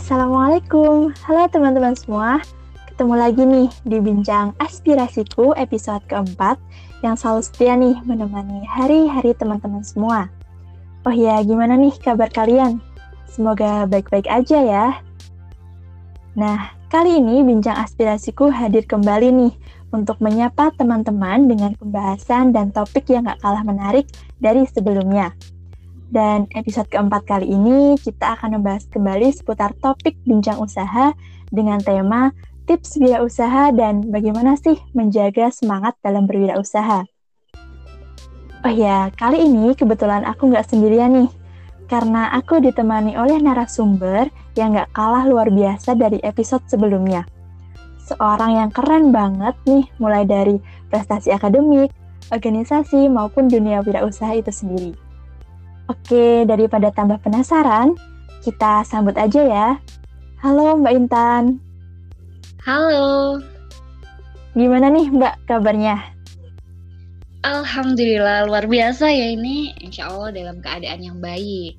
Assalamualaikum, halo teman-teman semua. Ketemu lagi nih di Bincang Aspirasiku episode keempat yang selalu setia nih menemani hari-hari teman-teman semua. Oh ya, gimana nih kabar kalian? Semoga baik-baik aja ya. Nah, kali ini Bincang Aspirasiku hadir kembali nih untuk menyapa teman-teman dengan pembahasan dan topik yang gak kalah menarik dari sebelumnya. Dan episode keempat kali ini kita akan membahas kembali seputar topik bincang usaha dengan tema tips wirausaha dan bagaimana sih menjaga semangat dalam berwirausaha. Oh ya, kali ini kebetulan aku nggak sendirian nih, karena aku ditemani oleh narasumber yang nggak kalah luar biasa dari episode sebelumnya. Seorang yang keren banget nih, mulai dari prestasi akademik, organisasi, maupun dunia wirausaha itu sendiri. Oke, daripada tambah penasaran, kita sambut aja ya. Halo Mbak Intan. Halo. Gimana nih Mbak kabarnya? Alhamdulillah luar biasa ya ini. Insya Allah dalam keadaan yang baik.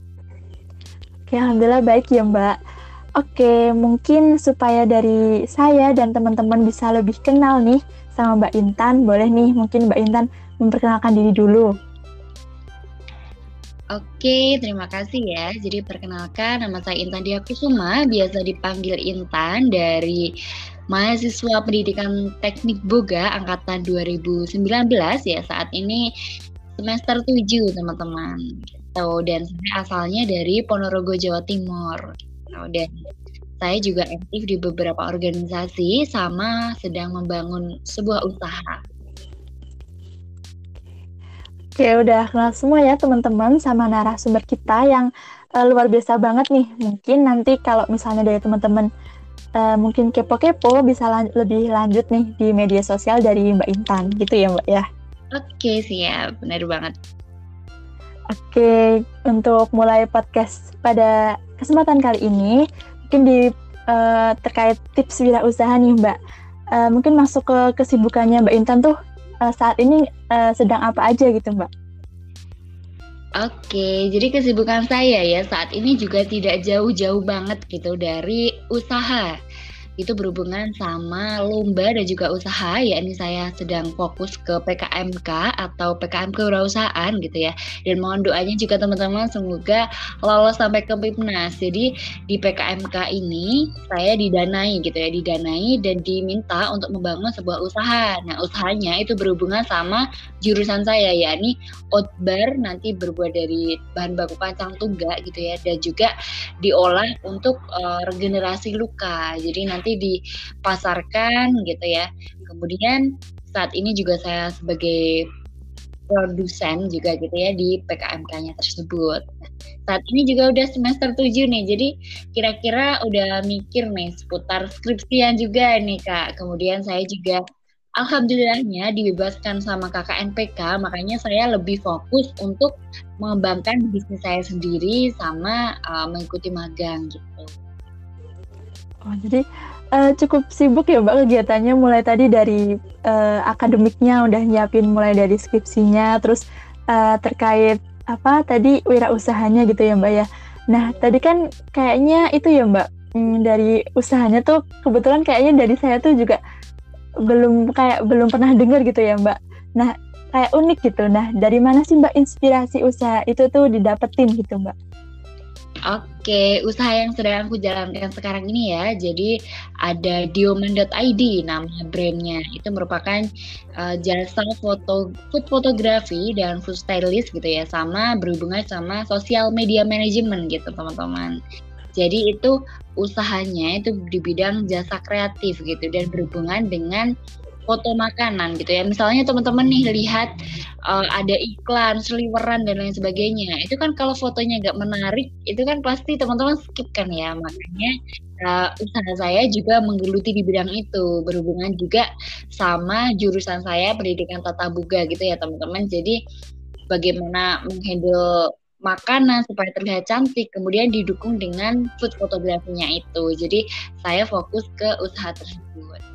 Oke, Alhamdulillah baik ya Mbak. Oke, mungkin supaya dari saya dan teman-teman bisa lebih kenal nih sama Mbak Intan, boleh nih mungkin Mbak Intan memperkenalkan diri dulu. Oke, terima kasih ya. Jadi perkenalkan, nama saya Intan Dia Kusuma, biasa dipanggil Intan dari mahasiswa pendidikan teknik Boga angkatan 2019 ya. Saat ini semester 7 teman-teman. Gitu. Dan saya asalnya dari Ponorogo, Jawa Timur. Gitu. Dan saya juga aktif di beberapa organisasi sama sedang membangun sebuah usaha. Oke, udah kenal semua ya teman-teman sama narasumber kita yang uh, luar biasa banget nih. Mungkin nanti kalau misalnya dari teman-teman uh, mungkin kepo-kepo bisa lan lebih lanjut nih di media sosial dari Mbak Intan gitu ya Mbak ya. Oke, siap. Benar banget. Oke, untuk mulai podcast pada kesempatan kali ini mungkin di uh, terkait tips wirausaha nih Mbak. Uh, mungkin masuk ke kesibukannya Mbak Intan tuh uh, saat ini uh, sedang apa aja gitu Mbak? Oke, jadi kesibukan saya ya saat ini juga tidak jauh-jauh banget gitu dari usaha itu berhubungan sama lomba dan juga usaha ya ini saya sedang fokus ke PKMK atau PKM kewirausahaan gitu ya. Dan mohon doanya juga teman-teman semoga lolos sampai ke PIPNAS jadi di PKMK ini saya didanai gitu ya didanai dan diminta untuk membangun sebuah usaha. Nah usahanya itu berhubungan sama jurusan saya ya ini outbar nanti berbuat dari bahan baku kacang tunggal gitu ya dan juga diolah untuk uh, regenerasi luka. Jadi nanti nanti dipasarkan gitu ya. Kemudian saat ini juga saya sebagai produsen juga gitu ya di PKMK-nya tersebut. Saat ini juga udah semester 7 nih, jadi kira-kira udah mikir nih seputar skripsian juga nih Kak. Kemudian saya juga alhamdulillahnya dibebaskan sama KKNPK, makanya saya lebih fokus untuk mengembangkan bisnis saya sendiri sama uh, mengikuti magang gitu. Oh, jadi uh, cukup sibuk ya Mbak kegiatannya mulai tadi dari uh, akademiknya udah nyiapin mulai dari skripsinya terus uh, terkait apa tadi wirausahanya gitu ya Mbak ya. Nah, tadi kan kayaknya itu ya Mbak hmm, dari usahanya tuh kebetulan kayaknya dari saya tuh juga belum kayak belum pernah dengar gitu ya Mbak. Nah, kayak unik gitu. Nah, dari mana sih Mbak inspirasi usaha itu tuh didapetin gitu Mbak? Oke, usaha yang sedang aku jalankan sekarang ini ya. Jadi ada dioman.id nama brandnya. Itu merupakan uh, jasa foto food fotografi dan food stylist gitu ya, sama berhubungan sama sosial media management gitu teman-teman. Jadi itu usahanya itu di bidang jasa kreatif gitu dan berhubungan dengan foto makanan gitu ya. Misalnya teman-teman nih lihat uh, ada iklan, seliweran dan lain sebagainya. Itu kan kalau fotonya nggak menarik, itu kan pasti teman-teman skip kan ya. Makanya uh, usaha saya juga menggeluti di bidang itu, berhubungan juga sama jurusan saya pendidikan tata buga gitu ya teman-teman. Jadi bagaimana menghandle makanan supaya terlihat cantik, kemudian didukung dengan food fotografinya itu. Jadi saya fokus ke usaha tersebut.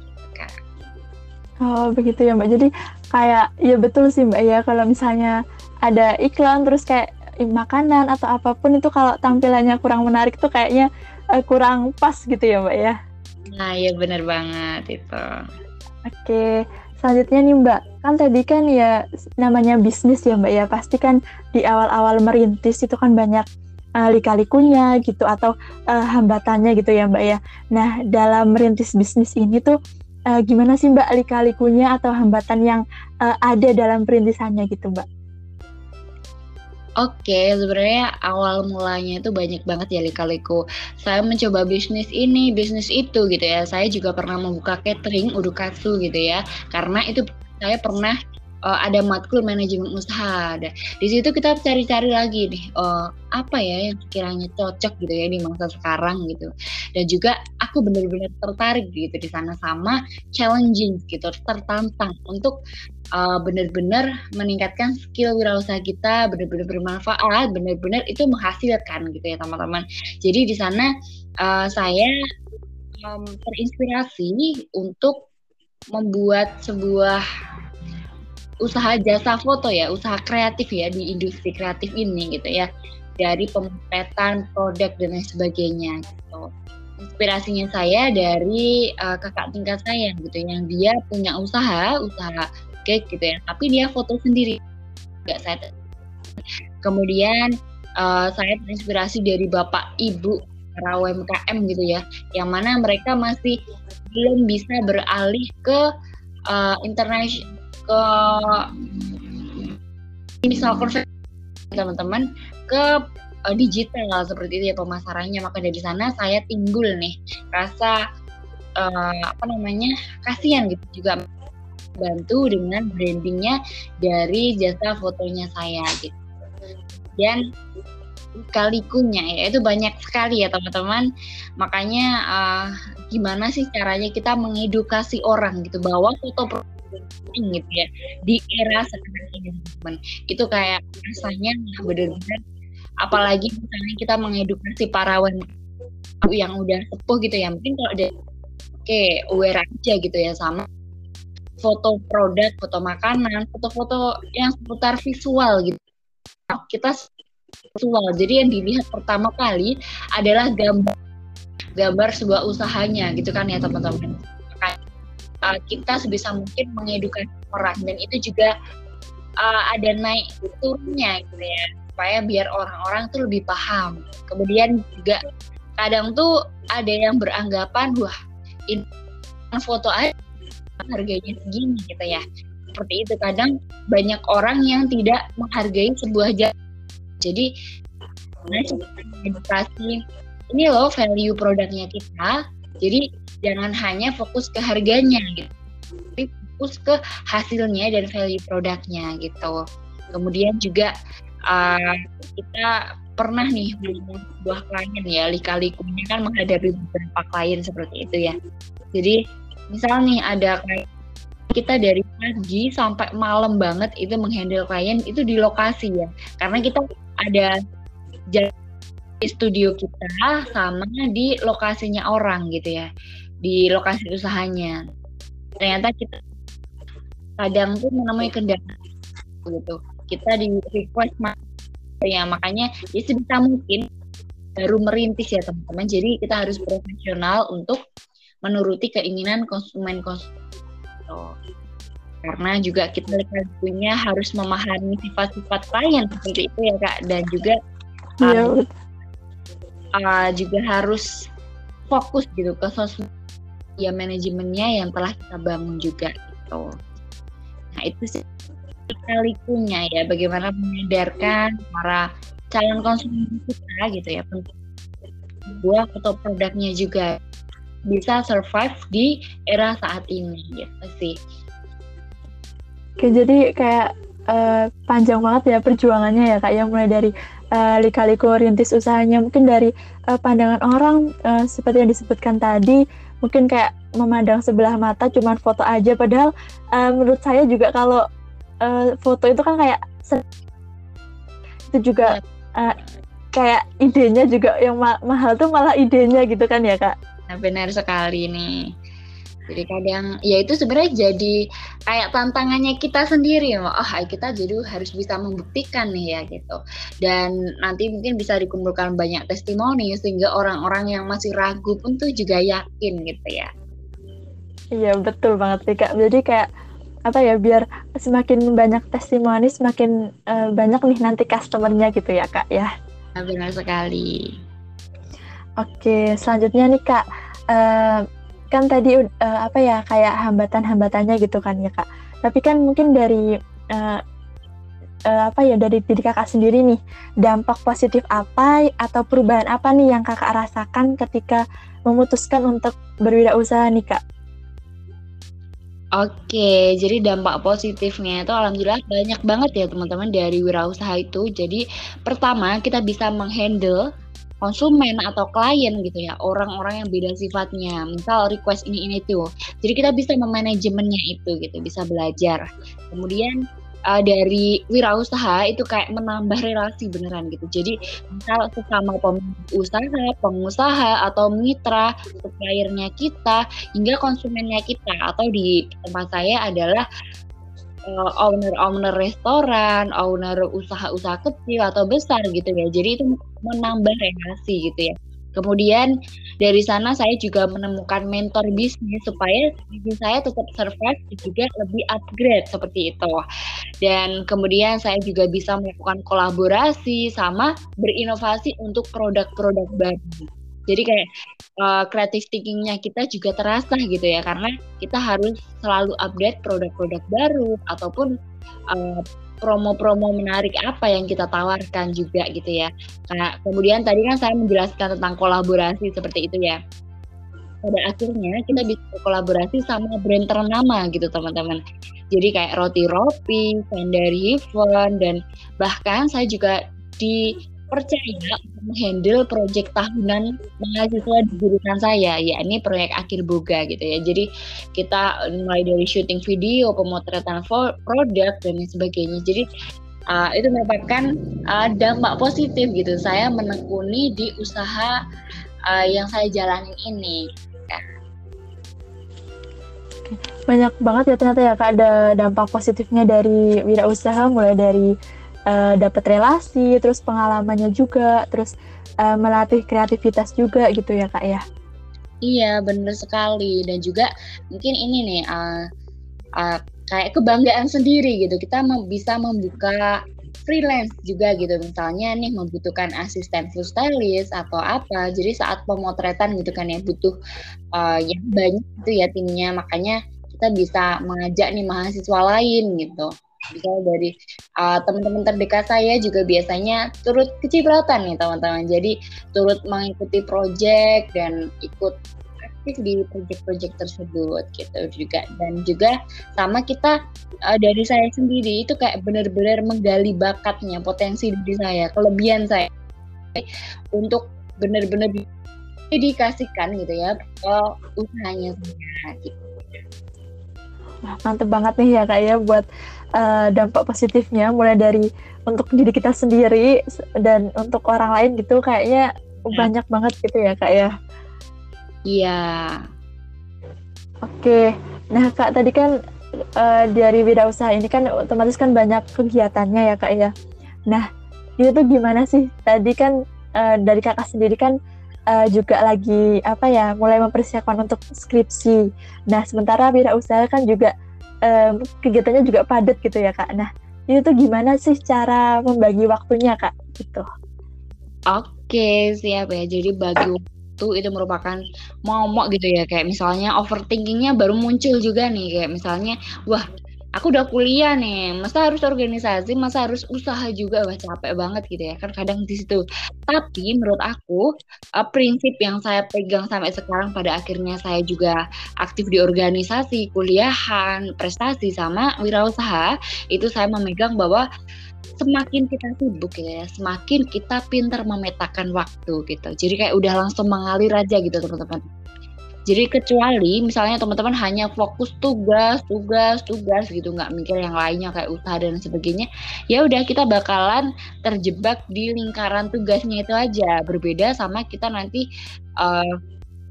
Oh begitu ya Mbak. Jadi kayak ya betul sih Mbak ya. Kalau misalnya ada iklan terus kayak makanan atau apa pun itu kalau tampilannya kurang menarik tuh kayaknya uh, kurang pas gitu ya mbak ya? Nah ya bener banget itu. Oke. Selanjutnya nih mbak. Kan tadi kan ya namanya bisnis ya mbak ya. Pasti kan di awal-awal merintis itu kan banyak uh, lika-likunya gitu atau uh, hambatannya gitu ya Mbak ya. Nah dalam merintis bisnis ini tuh uh, gimana sih Mbak lika-likunya atau hambatan yang uh, ada dalam perintisannya gitu Mbak? Oke, sebenarnya awal mulanya itu banyak banget ya lika-liku. Saya mencoba bisnis ini, bisnis itu gitu ya. Saya juga pernah membuka catering, udukatsu gitu ya. Karena itu saya pernah uh, ada matkul manajemen usaha. Ada. Di situ kita cari-cari lagi nih uh, apa ya yang kiranya cocok gitu ya di masa sekarang gitu. Dan juga aku benar-benar tertarik gitu di sana sama challenging gitu, tertantang untuk uh, benar-benar meningkatkan skill wirausaha kita, benar-benar bermanfaat, benar-benar itu menghasilkan gitu ya teman-teman. Jadi di sana uh, saya um, terinspirasi untuk membuat sebuah usaha jasa foto ya, usaha kreatif ya di industri kreatif ini gitu ya. Dari pemotretan produk dan lain sebagainya gitu. Inspirasinya saya dari uh, kakak tingkat saya gitu yang dia punya usaha, usaha cake gitu ya, tapi dia foto sendiri. Enggak saya Kemudian uh, saya terinspirasi dari bapak ibu para UMKM gitu ya, yang mana mereka masih belum bisa beralih ke uh, internasional ke misal teman-teman ke uh, digital seperti itu ya pemasarannya. Maka dari sana saya timbul nih rasa uh, apa namanya kasihan gitu juga bantu dengan brandingnya dari jasa fotonya saya gitu. Dan kalikunya ya itu banyak sekali ya teman-teman. Makanya uh, gimana sih caranya kita mengedukasi orang gitu bahwa foto penting gitu ya di era sekarang ini teman itu kayak rasanya benar-benar apalagi misalnya kita mengedukasi para wanita yang udah sepuh gitu ya mungkin kalau ada oke aware aja gitu ya sama foto produk, foto makanan, foto-foto yang seputar visual gitu. Kita visual. Jadi yang dilihat pertama kali adalah gambar gambar sebuah usahanya gitu kan ya teman-teman uh, kita sebisa mungkin mengedukasi orang dan itu juga uh, ada naik turunnya gitu ya supaya biar orang-orang tuh lebih paham. Kemudian juga kadang tuh ada yang beranggapan wah ini foto aja harganya segini gitu ya. Seperti itu kadang banyak orang yang tidak menghargai sebuah jasa. Jadi nah edukasi ini loh value produknya kita. Jadi jangan hanya fokus ke harganya gitu tapi fokus ke hasilnya dan value produknya gitu. Kemudian juga uh, kita pernah nih sebuah klien ya lika-likunya kan menghadapi beberapa klien seperti itu ya. Jadi misal nih ada klien kita dari pagi sampai malam banget itu menghandle klien itu di lokasi ya. Karena kita ada di studio kita sama di lokasinya orang gitu ya di lokasi usahanya. Ternyata kita kadang tuh menemui kendala gitu. Kita di request ya makanya ya sebisa mungkin baru merintis ya teman-teman. Jadi kita harus profesional untuk menuruti keinginan konsumen konsumen karena juga kita punya harus memahami sifat-sifat klien seperti itu ya kak. Dan juga ya, uh, uh, juga harus fokus gitu ke sosial ya manajemennya yang telah kita bangun juga gitu. Nah itu sih kalikunya ya bagaimana menyadarkan para calon konsumen kita gitu ya buah foto produknya juga bisa survive di era saat ini gitu sih. Oke jadi kayak uh, panjang banget ya perjuangannya ya kak yang mulai dari uh, lika-liku rintis usahanya. Mungkin dari uh, pandangan orang uh, seperti yang disebutkan tadi mungkin kayak memandang sebelah mata cuman foto aja. Padahal uh, menurut saya juga kalau uh, foto itu kan kayak itu juga uh, kayak idenya juga yang ma mahal tuh malah idenya gitu kan ya kak? Nah, benar sekali nih Jadi kadang ya itu sebenarnya jadi kayak tantangannya kita sendiri oh kita jadi harus bisa membuktikan nih ya gitu. Dan nanti mungkin bisa dikumpulkan banyak testimoni sehingga orang-orang yang masih ragu pun tuh juga yakin gitu ya. Iya betul banget sih kak. Jadi kayak apa ya biar semakin banyak testimoni semakin uh, banyak nih nanti customernya gitu ya kak ya. Benar sekali. Oke selanjutnya nih kak. Uh, kan tadi uh, apa ya kayak hambatan-hambatannya gitu kan ya kak. Tapi kan mungkin dari uh, uh, apa ya dari diri kakak sendiri nih dampak positif apa atau perubahan apa nih yang kakak rasakan ketika memutuskan untuk berwirausaha nih kak? Oke, jadi dampak positifnya itu alhamdulillah banyak banget ya teman-teman dari wirausaha itu. Jadi pertama kita bisa menghandle konsumen atau klien gitu ya orang-orang yang beda sifatnya. Misal request ini ini tuh jadi kita bisa memanajemennya itu gitu bisa belajar. Kemudian uh, dari wirausaha itu kayak menambah relasi beneran gitu. Jadi misal sesama pengusaha pengusaha atau mitra suppliernya kita hingga konsumennya kita. Atau di tempat saya adalah uh, owner-owner restoran, owner usaha-usaha kecil atau besar gitu ya. Jadi itu menambah relasi gitu ya. Kemudian dari sana saya juga menemukan mentor bisnis supaya bisnis saya tetap survive dan juga lebih upgrade seperti itu. Dan kemudian saya juga bisa melakukan kolaborasi sama berinovasi untuk produk-produk baru. Jadi kayak uh, thinkingnya kita juga terasa gitu ya karena kita harus selalu update produk-produk baru ataupun uh, promo-promo menarik apa yang kita tawarkan juga gitu ya. Nah, kemudian tadi kan saya menjelaskan tentang kolaborasi seperti itu ya. Pada akhirnya kita bisa kolaborasi sama brand ternama gitu teman-teman. Jadi kayak roti ropi, Sandari Heaven, dan bahkan saya juga di percaya menghandle proyek tahunan mahasiswa di jurusan saya, yakni proyek akhir boga gitu ya. Jadi kita mulai dari syuting video, pemotretan produk dan sebagainya. Jadi uh, itu merupakan uh, dampak positif gitu. Saya menekuni di usaha uh, yang saya jalanin ini. Banyak banget ya ternyata ya kak ada dampak positifnya dari wirausaha mulai dari uh, dapat relasi, terus pengalamannya juga, terus uh, melatih kreativitas juga gitu ya kak ya. Iya benar sekali. Dan juga mungkin ini nih uh, uh, kayak kebanggaan sendiri gitu. Kita mem bisa membuka freelance juga gitu. Misalnya nih membutuhkan asisten food stylist atau apa. Jadi saat pemotretan gitu kan ya butuh uh, yang banyak itu ya timnya. Makanya kita bisa mengajak nih mahasiswa lain gitu Misalnya dari uh, teman-teman terdekat saya juga biasanya turut kecipratan nih teman-teman. Jadi turut mengikuti proyek dan ikut aktif di proyek-proyek tersebut gitu juga dan juga sama kita uh, dari saya sendiri itu kayak benar-benar menggali bakatnya potensi diri saya kelebihan saya untuk benar-benar dikasihkan gitu ya ke usahanya saya gitu. Mantep banget nih ya kak ya buat uh, dampak positifnya mulai dari untuk diri kita sendiri dan untuk orang lain gitu kayaknya ya. banyak banget gitu ya kak ya. Iya. Oke, nah kak tadi kan uh, dari wirausaha ini kan otomatis kan banyak kegiatannya ya kak ya. Nah itu tuh gimana sih? Tadi kan uh, dari kakak sendiri kan uh, juga lagi apa ya mulai mempersiapkan untuk skripsi. Nah sementara wirausaha kan juga um, kegiatannya juga padat gitu ya kak. Nah itu tuh gimana sih cara membagi waktunya kak gitu? Oke siap ya. Jadi bagi waktu itu merupakan momok gitu ya kayak misalnya overthinkingnya baru muncul juga nih kayak misalnya wah aku udah kuliah nih, masa harus organisasi, masa harus usaha juga, wah capek banget gitu ya kan kadang di situ. Tapi menurut aku uh, prinsip yang saya pegang sampai sekarang pada akhirnya saya juga aktif di organisasi, kuliahan, prestasi sama wirausaha, itu saya memegang bahwa semakin kita sibuk ya, semakin kita pintar memetakan waktu gitu. Jadi kayak udah langsung mengalir aja gitu teman-teman. Jadi kecuali misalnya teman-teman hanya fokus tugas, tugas, tugas gitu, nggak mikir yang lainnya kayak usaha dan sebagainya, ya udah kita bakalan terjebak di lingkaran tugasnya itu aja. Berbeda sama kita nanti uh,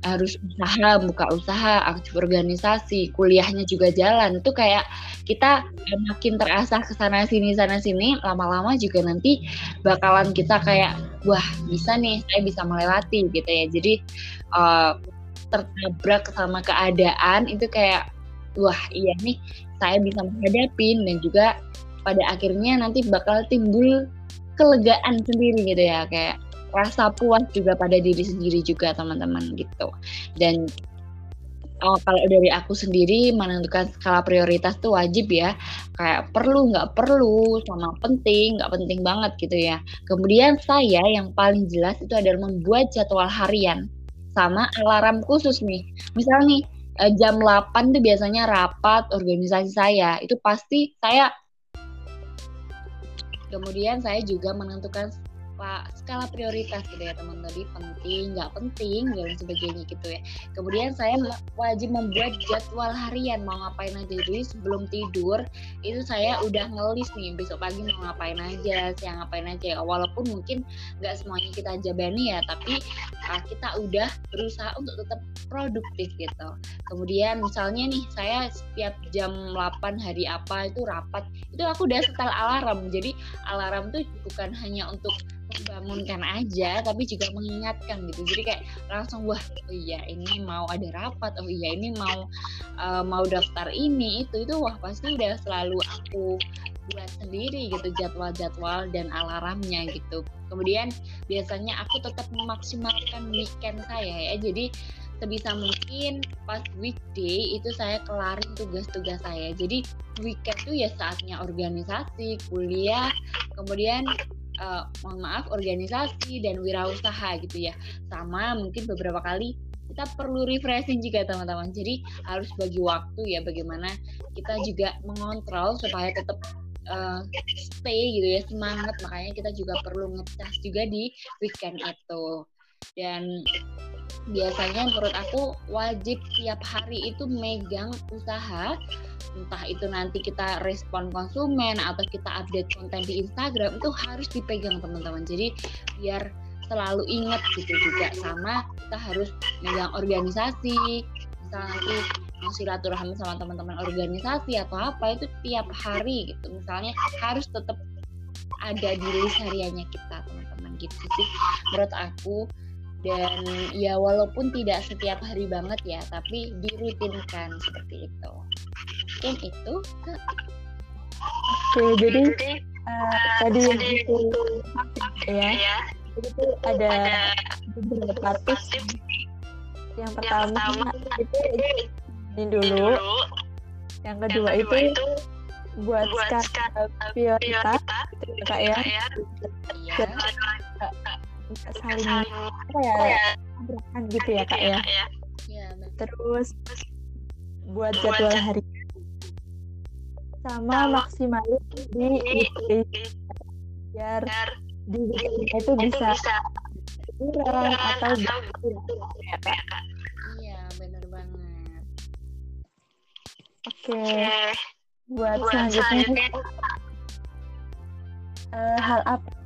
harus usaha buka usaha aktif organisasi kuliahnya juga jalan itu kayak kita makin terasa ke sana sini sana sini lama-lama juga nanti bakalan kita kayak wah bisa nih saya bisa melewati gitu ya jadi uh, tertabrak sama keadaan itu kayak wah iya nih saya bisa menghadapi dan juga pada akhirnya nanti bakal timbul kelegaan sendiri gitu ya kayak rasa puas juga pada diri sendiri juga teman-teman gitu. Dan oh, kalau dari aku sendiri menentukan skala prioritas tuh wajib ya. Kayak perlu nggak perlu sama penting nggak penting banget gitu ya. Kemudian saya yang paling jelas itu adalah membuat jadwal harian sama alarm khusus nih. Misal nih eh, jam 8 tuh biasanya rapat organisasi saya. Itu pasti saya kemudian saya juga menentukan apa skala prioritas gitu ya teman tadi penting nggak penting dan sebagainya gitu ya. Kemudian saya wajib membuat jadwal harian mau ngapain aja. Jadi sebelum tidur itu saya udah ngelis nih besok pagi mau ngapain aja siang ngapain aja ya. Walaupun mungkin nggak semuanya kita jabani ya tapi uh, kita udah berusaha untuk tetap produktif gitu. Kemudian misalnya nih saya setiap jam 8 hari apa itu rapat itu aku udah setel alarm. Jadi alarm tuh bukan hanya untuk membangunkan aja tapi juga mengingatkan gitu. Jadi kayak langsung wah oh iya ini mau ada rapat oh iya ini mau uh, mau daftar ini itu itu wah pasti udah selalu aku buat sendiri gitu jadwal-jadwal dan alarmnya gitu. Kemudian biasanya aku tetap memaksimalkan weekend saya ya. Jadi sebisa mungkin pas weekday itu saya kelarin tugas-tugas saya. Jadi weekend tuh ya saatnya organisasi kuliah kemudian uh, mohon maaf organisasi dan wirausaha gitu ya. Sama mungkin beberapa kali kita perlu refreshing juga teman-teman. Jadi harus bagi waktu ya bagaimana kita juga mengontrol supaya tetap uh, stay gitu ya semangat. Makanya kita juga perlu ngecas juga di weekend itu. Dan biasanya menurut aku wajib tiap hari itu megang usaha. Entah itu nanti kita respon konsumen atau kita update konten di Instagram itu harus dipegang teman-teman. Jadi biar selalu ingat gitu juga. Sama kita harus megang organisasi. Misal nanti silaturahmi sama teman-teman organisasi atau apa itu tiap hari gitu. Misalnya harus tetap ada di list hariannya kita teman-teman gitu sih. Menurut aku dan ya walaupun tidak setiap hari banget ya tapi dirutinkan seperti itu. Mungkin itu oke jadi uh, tadi itu ya itu ada beberapa tips. yang pertama itu ini dulu. yang kedua itu buat skala prioritas gitu ya kak ya iya saling apa ya tabrakan gitu ya kak ya. ya. Terus buat jadwal hari sama maksimalin di biar di itu bisa kurang atau ya kak. iya benar banget. Oke. Buat selanjutnya uh, hal apa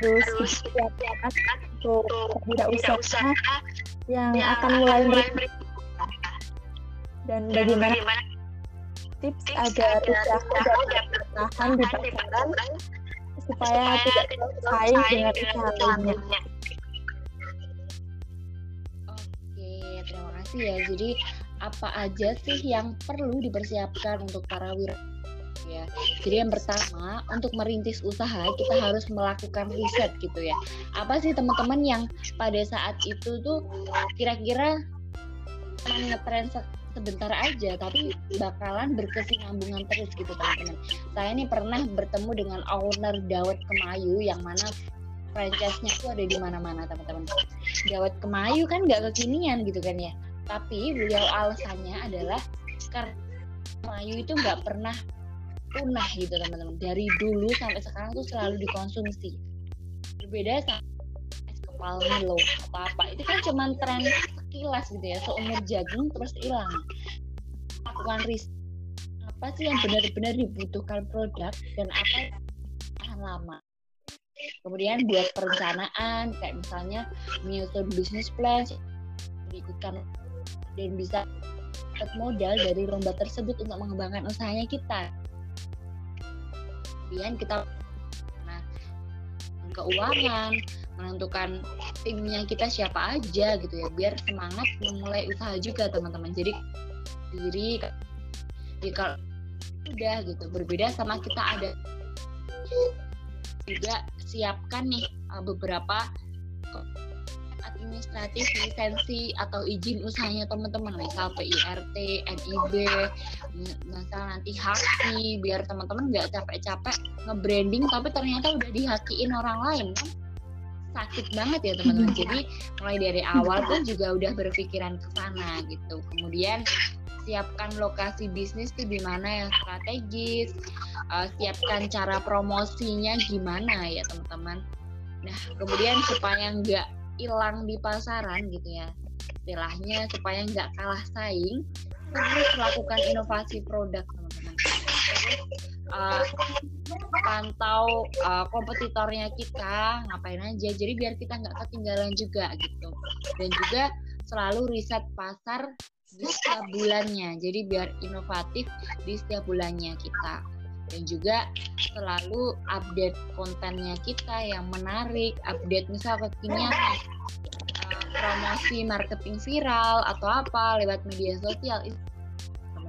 terus siapkan untuk tidak usaha yang akan mulai berikutnya dan bagaimana tips agar usaha dapat bertahan di pasaran supaya tidak bersaing dengan usaha lainnya. Oke, terima kasih ya. Jadi apa aja sih yang perlu dipersiapkan untuk para wira Jadi yang pertama untuk merintis usaha kita harus melakukan riset gitu ya. Apa sih teman-teman yang pada saat itu tuh kira-kira ngetren sebentar aja tapi bakalan berkesinambungan terus gitu teman-teman. Saya ini pernah bertemu dengan owner Dawet Kemayu yang mana franchise-nya itu ada di mana-mana teman-teman. Dawet Kemayu kan nggak kekinian gitu kan ya. Tapi beliau alasannya adalah karena Kemayu itu nggak pernah punah gitu teman-teman. Dari dulu sampai sekarang tuh selalu dikonsumsi. Berbeda sama es kepal Milo atau apa itu kan cuma tren sekilas gitu ya seumur jagung terus hilang. Lakukan riset apa sih yang benar-benar dibutuhkan produk dan apa yang lama? Kemudian buat perencanaan kayak misalnya menyusun bisnis plan ikutkan dan bisa dapat modal dari lomba tersebut untuk mengembangkan usahanya kita. Kemudian kita nah, keuangan, menentukan timnya kita siapa aja gitu ya, biar semangat memulai usaha juga teman-teman. Jadi diri jika udah gitu berbeda sama kita ada juga siapkan nih uh, beberapa administratif lisensi atau izin usahanya teman-teman misal PIRT, NIB, misal nanti haki biar teman-teman nggak capek-capek nge-branding tapi ternyata udah dihakiin orang lain kan sakit banget ya teman-teman. Hmm. Jadi mulai dari awal pun juga udah berpikiran ke sana gitu. Kemudian siapkan lokasi bisnis tuh di mana yang strategis, uh, siapkan cara promosinya gimana ya teman-teman. Nah kemudian supaya nggak hilang di pasaran gitu ya. Istilahnya supaya nggak kalah saing terus lakukan inovasi produk teman-teman. Uh, pantau uh, kompetitornya kita ngapain aja. Jadi biar kita nggak ketinggalan juga gitu. Dan juga selalu riset pasar di setiap bulannya. Jadi biar inovatif di setiap bulannya kita dan juga selalu update kontennya kita yang menarik, update misal kekinian uh, promosi marketing viral atau apa lewat media sosial.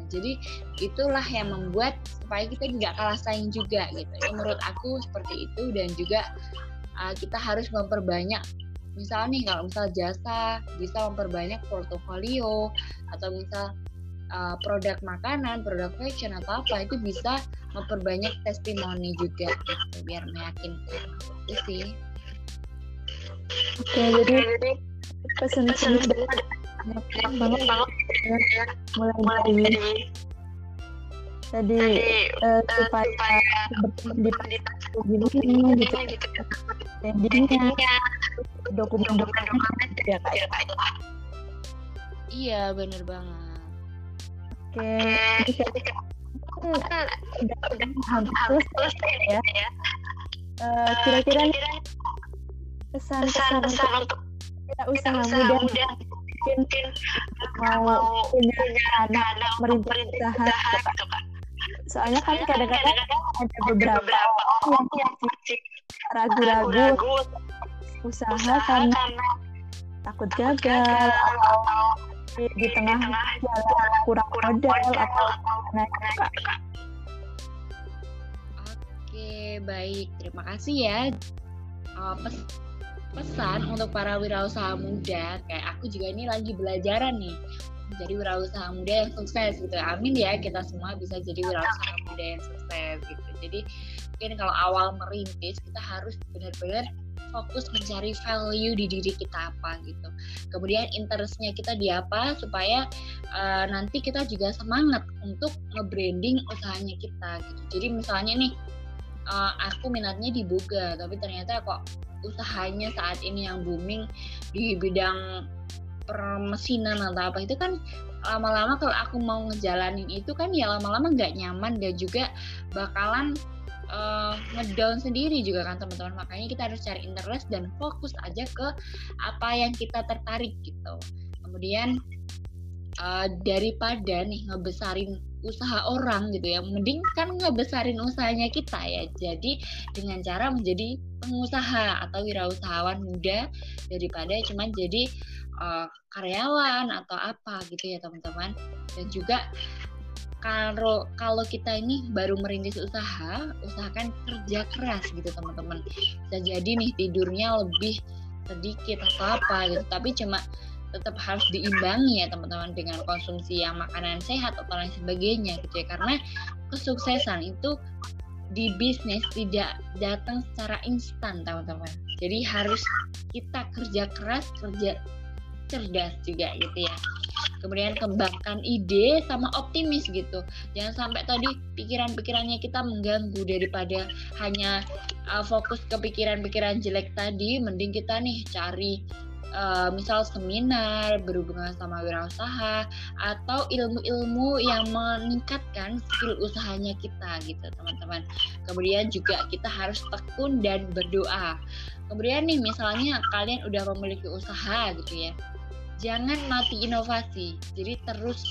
Jadi itulah yang membuat supaya kita tidak kalah saing juga gitu. Ya, menurut aku seperti itu dan juga uh, kita harus memperbanyak misal nih kalau misal jasa bisa memperbanyak portofolio atau misal uh, produk makanan, produk fashion atau apa itu bisa memperbanyak testimoni juga gitu biar meyakinkan. Itu sih. Oke, jadi banget. Ya. mulai dari tadi uh, supaya bertemu di gini gitu. endingnya dokumen-dokumen ya kak iya bener banget Oke, udah hampir selesai ya. Uh, kira-kira pesan-pesan untuk ya, usaha muda mungkin mau punya anak merintis usaha gitu kak. Soalnya kan kadang-kadang ada beberapa orang yang masih ragu-ragu usaha karena takut gagal di tengah jalan kurang modal atau gimana kak? Oke baik. Terima kasih ya uh, pes pesan untuk para wirausaha muda. Kayak aku juga ini lagi belajaran nih jadi wirausaha muda yang sukses gitu. Amin ya kita semua bisa jadi wirausaha muda yang sukses gitu. Jadi mungkin kalau awal merintis kita harus benar-benar fokus mencari value di diri kita apa gitu. Kemudian interestnya kita di apa supaya uh, nanti kita juga semangat untuk nge-branding usahanya kita gitu. Jadi misalnya nih uh, aku minatnya di boga tapi ternyata kok usahanya saat ini yang booming di bidang permesinan atau apa itu kan lama-lama kalau aku mau ngejalanin itu kan ya lama-lama nggak nyaman dan juga bakalan uh, ngedown sendiri juga kan teman-teman. Makanya kita harus cari interest dan fokus aja ke apa yang kita tertarik gitu. Kemudian uh, daripada nih ngebesarin usaha orang gitu ya mending kan ngebesarin usahanya kita ya. Jadi dengan cara menjadi pengusaha atau wirausahawan muda daripada cuma jadi uh, karyawan atau apa gitu ya teman-teman. Dan juga kalau kalau kita ini baru merintis usaha, usahakan kerja keras gitu teman-teman. Bisa jadi nih tidurnya lebih sedikit atau apa gitu, tapi cuma tetap harus diimbangi ya teman-teman dengan konsumsi yang makanan sehat atau lain sebagainya gitu ya karena kesuksesan itu di bisnis tidak datang secara instan teman-teman jadi harus kita kerja keras kerja cerdas juga gitu ya kemudian kembangkan ide sama optimis gitu jangan sampai tadi pikiran-pikirannya kita mengganggu daripada hanya uh, fokus ke pikiran-pikiran jelek tadi mending kita nih cari uh, misal seminar berhubungan sama wirausaha atau ilmu-ilmu yang meningkatkan skill usahanya kita gitu teman-teman. Kemudian juga kita harus tekun dan berdoa. Kemudian nih misalnya kalian udah memiliki usaha gitu ya jangan mati inovasi jadi terus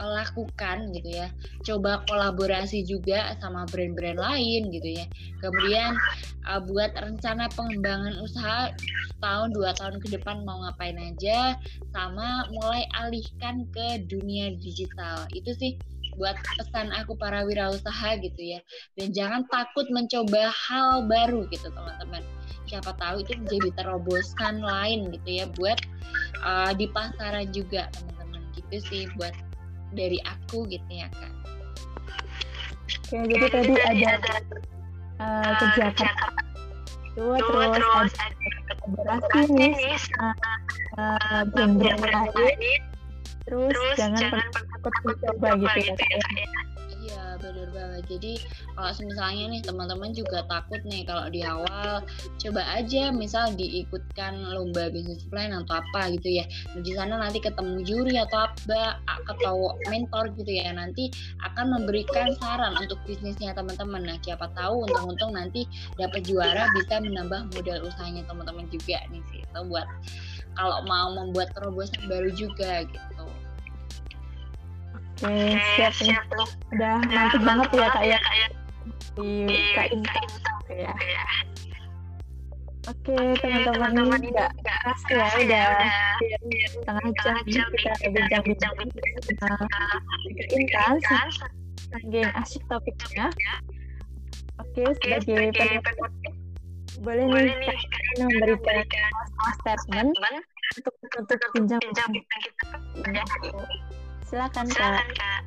lakukan gitu ya. Coba kolaborasi juga sama brand-brand lain gitu ya. Kemudian uh, buat rencana pengembangan usaha tahun dua tahun ke depan mau ngapain aja, sama mulai alihkan ke dunia digital. Itu sih buat pesan aku para wirausaha gitu ya. Dan jangan takut mencoba hal baru gitu teman-teman. Siapa tahu itu menjadi terobosan lain gitu ya buat uh, di pasaran juga teman-teman. Gitu sih buat dari aku gitu ya kak. Oke, jadi tadi ada uh, kegiatan itu terus, terus ada kolaborasi nih. brand-brand lain. terus, terus jangan, jangan pernah takut mencoba gitu ya. Kak ya bener banget. Jadi kalau misalnya nih teman-teman juga takut nih kalau di awal coba aja misal diikutkan lomba bisnis plan atau apa gitu ya. Nah, di sana nanti ketemu juri atau apa atau mentor gitu ya nanti akan memberikan saran untuk bisnisnya teman-teman. Nah siapa tahu untung-untung nanti dapat juara bisa menambah modal usahanya teman-teman juga nih sih itu buat kalau mau membuat terobosan baru juga gitu Oke, siap, siap nih. Udah mantep banget ya kak ya. Di Kak Inta. Ya. Oke, teman-teman ini nggak kerasa ya, udah setengah jam kita bincang-bincang sama Intan, saking asik topiknya. Oke, sebagai penutup, boleh nih kalian memberikan statement untuk menutup bincang-bincang kita. Silakan, Silakan Kak.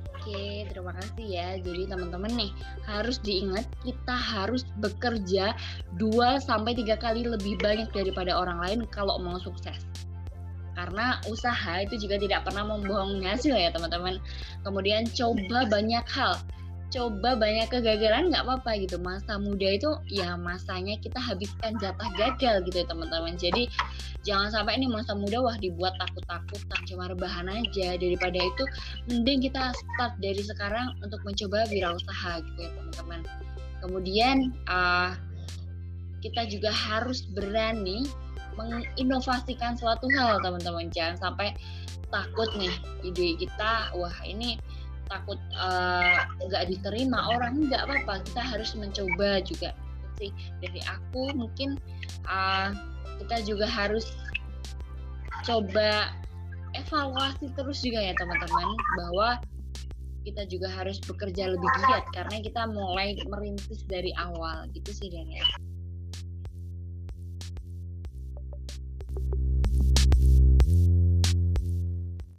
Oke, terima kasih ya. Jadi teman-teman nih harus diingat kita harus bekerja 2 sampai 3 kali lebih banyak daripada orang lain kalau mau sukses. Karena usaha itu juga tidak pernah membohongi hasil ya, teman-teman. Kemudian coba banyak hal coba banyak kegagalan nggak apa-apa gitu. Masa muda itu ya masanya kita habiskan jatah gagal gitu ya teman-teman. Jadi jangan sampai ini masa muda wah dibuat takut-takutan cuma rebahan aja. Daripada itu mending kita start dari sekarang untuk mencoba wirausaha gitu ya teman-teman. Kemudian uh, kita juga harus berani menginovasikan suatu hal teman-teman. Jangan sampai takut nih ide kita wah ini takut eh, nggak uh, diterima orang nggak apa-apa. Kita harus mencoba juga. Sih dari aku mungkin uh, kita juga harus coba evaluasi terus juga ya teman-teman bahwa kita juga harus bekerja lebih giat karena kita mulai merintis dari awal. Gitu sih dari